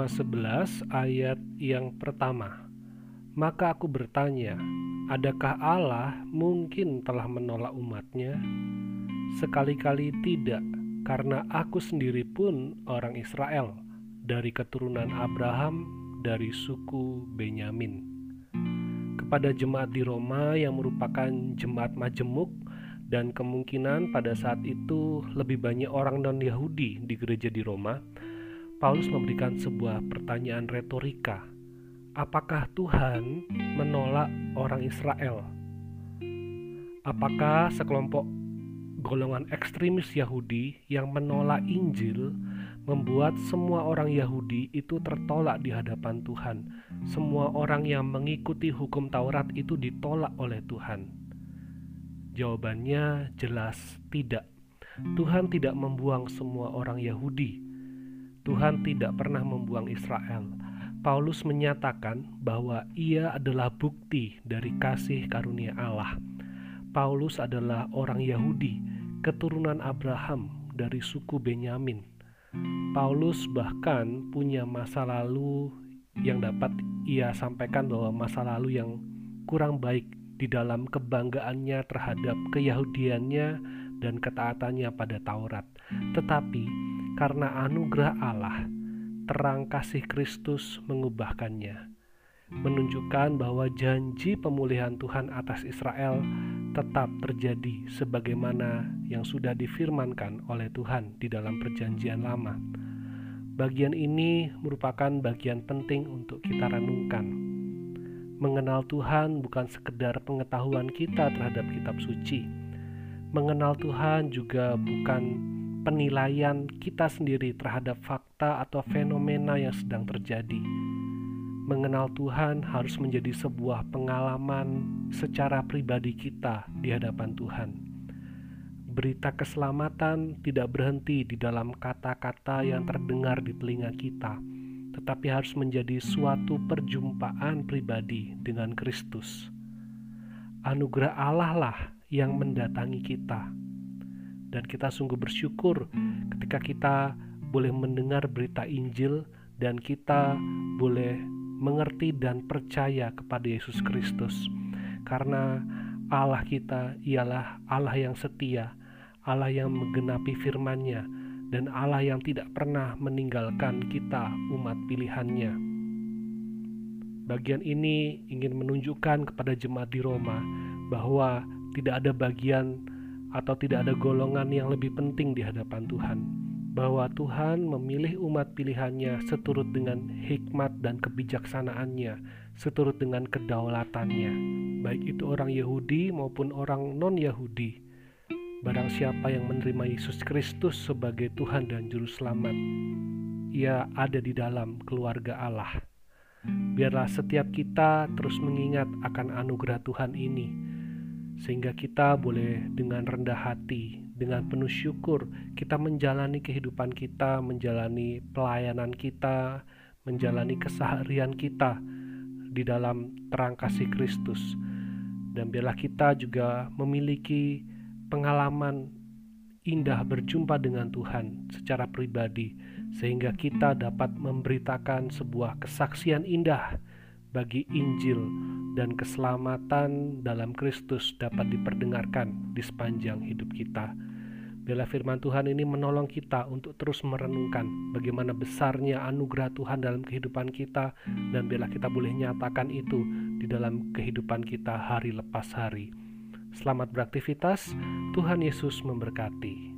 Roma 11 ayat yang pertama. Maka aku bertanya, adakah Allah mungkin telah menolak umatnya? Sekali-kali tidak, karena aku sendiri pun orang Israel, dari keturunan Abraham, dari suku Benyamin. Kepada jemaat di Roma yang merupakan jemaat majemuk, dan kemungkinan pada saat itu lebih banyak orang non-Yahudi di gereja di Roma, Paulus memberikan sebuah pertanyaan retorika. Apakah Tuhan menolak orang Israel? Apakah sekelompok golongan ekstremis Yahudi yang menolak Injil membuat semua orang Yahudi itu tertolak di hadapan Tuhan. Semua orang yang mengikuti hukum Taurat itu ditolak oleh Tuhan. Jawabannya jelas tidak. Tuhan tidak membuang semua orang Yahudi. Tuhan tidak pernah membuang Israel. Paulus menyatakan bahwa ia adalah bukti dari kasih karunia Allah. Paulus adalah orang Yahudi keturunan Abraham dari suku Benyamin. Paulus bahkan punya masa lalu yang dapat ia sampaikan bahwa masa lalu yang kurang baik di dalam kebanggaannya terhadap keyahudiannya dan ketaatannya pada Taurat. Tetapi karena anugerah Allah, terang kasih Kristus mengubahkannya, menunjukkan bahwa janji pemulihan Tuhan atas Israel tetap terjadi sebagaimana yang sudah difirmankan oleh Tuhan di dalam Perjanjian Lama. Bagian ini merupakan bagian penting untuk kita renungkan. Mengenal Tuhan bukan sekedar pengetahuan kita terhadap kitab suci. Mengenal Tuhan juga bukan penilaian kita sendiri terhadap fakta atau fenomena yang sedang terjadi mengenal Tuhan harus menjadi sebuah pengalaman secara pribadi kita di hadapan Tuhan. Berita keselamatan tidak berhenti di dalam kata-kata yang terdengar di telinga kita, tetapi harus menjadi suatu perjumpaan pribadi dengan Kristus. Anugerah Allah lah yang mendatangi kita, dan kita sungguh bersyukur ketika kita boleh mendengar berita Injil dan kita boleh mengerti dan percaya kepada Yesus Kristus. Karena Allah kita ialah Allah yang setia, Allah yang menggenapi firman-Nya, dan Allah yang tidak pernah meninggalkan kita umat pilihannya. Bagian ini ingin menunjukkan kepada jemaat di Roma bahwa tidak ada bagian atau tidak ada golongan yang lebih penting di hadapan Tuhan bahwa Tuhan memilih umat pilihannya seturut dengan hikmat dan kebijaksanaannya, seturut dengan kedaulatannya, baik itu orang Yahudi maupun orang non-Yahudi. Barang siapa yang menerima Yesus Kristus sebagai Tuhan dan Juru Selamat, ia ada di dalam keluarga Allah. Biarlah setiap kita terus mengingat akan anugerah Tuhan ini, sehingga kita boleh dengan rendah hati dengan penuh syukur kita menjalani kehidupan kita, menjalani pelayanan kita, menjalani keseharian kita di dalam terang kasih Kristus. Dan biarlah kita juga memiliki pengalaman indah berjumpa dengan Tuhan secara pribadi sehingga kita dapat memberitakan sebuah kesaksian indah bagi Injil dan keselamatan dalam Kristus dapat diperdengarkan di sepanjang hidup kita. Bila firman Tuhan ini menolong kita untuk terus merenungkan bagaimana besarnya anugerah Tuhan dalam kehidupan kita dan bila kita boleh nyatakan itu di dalam kehidupan kita hari lepas hari. Selamat beraktivitas, Tuhan Yesus memberkati.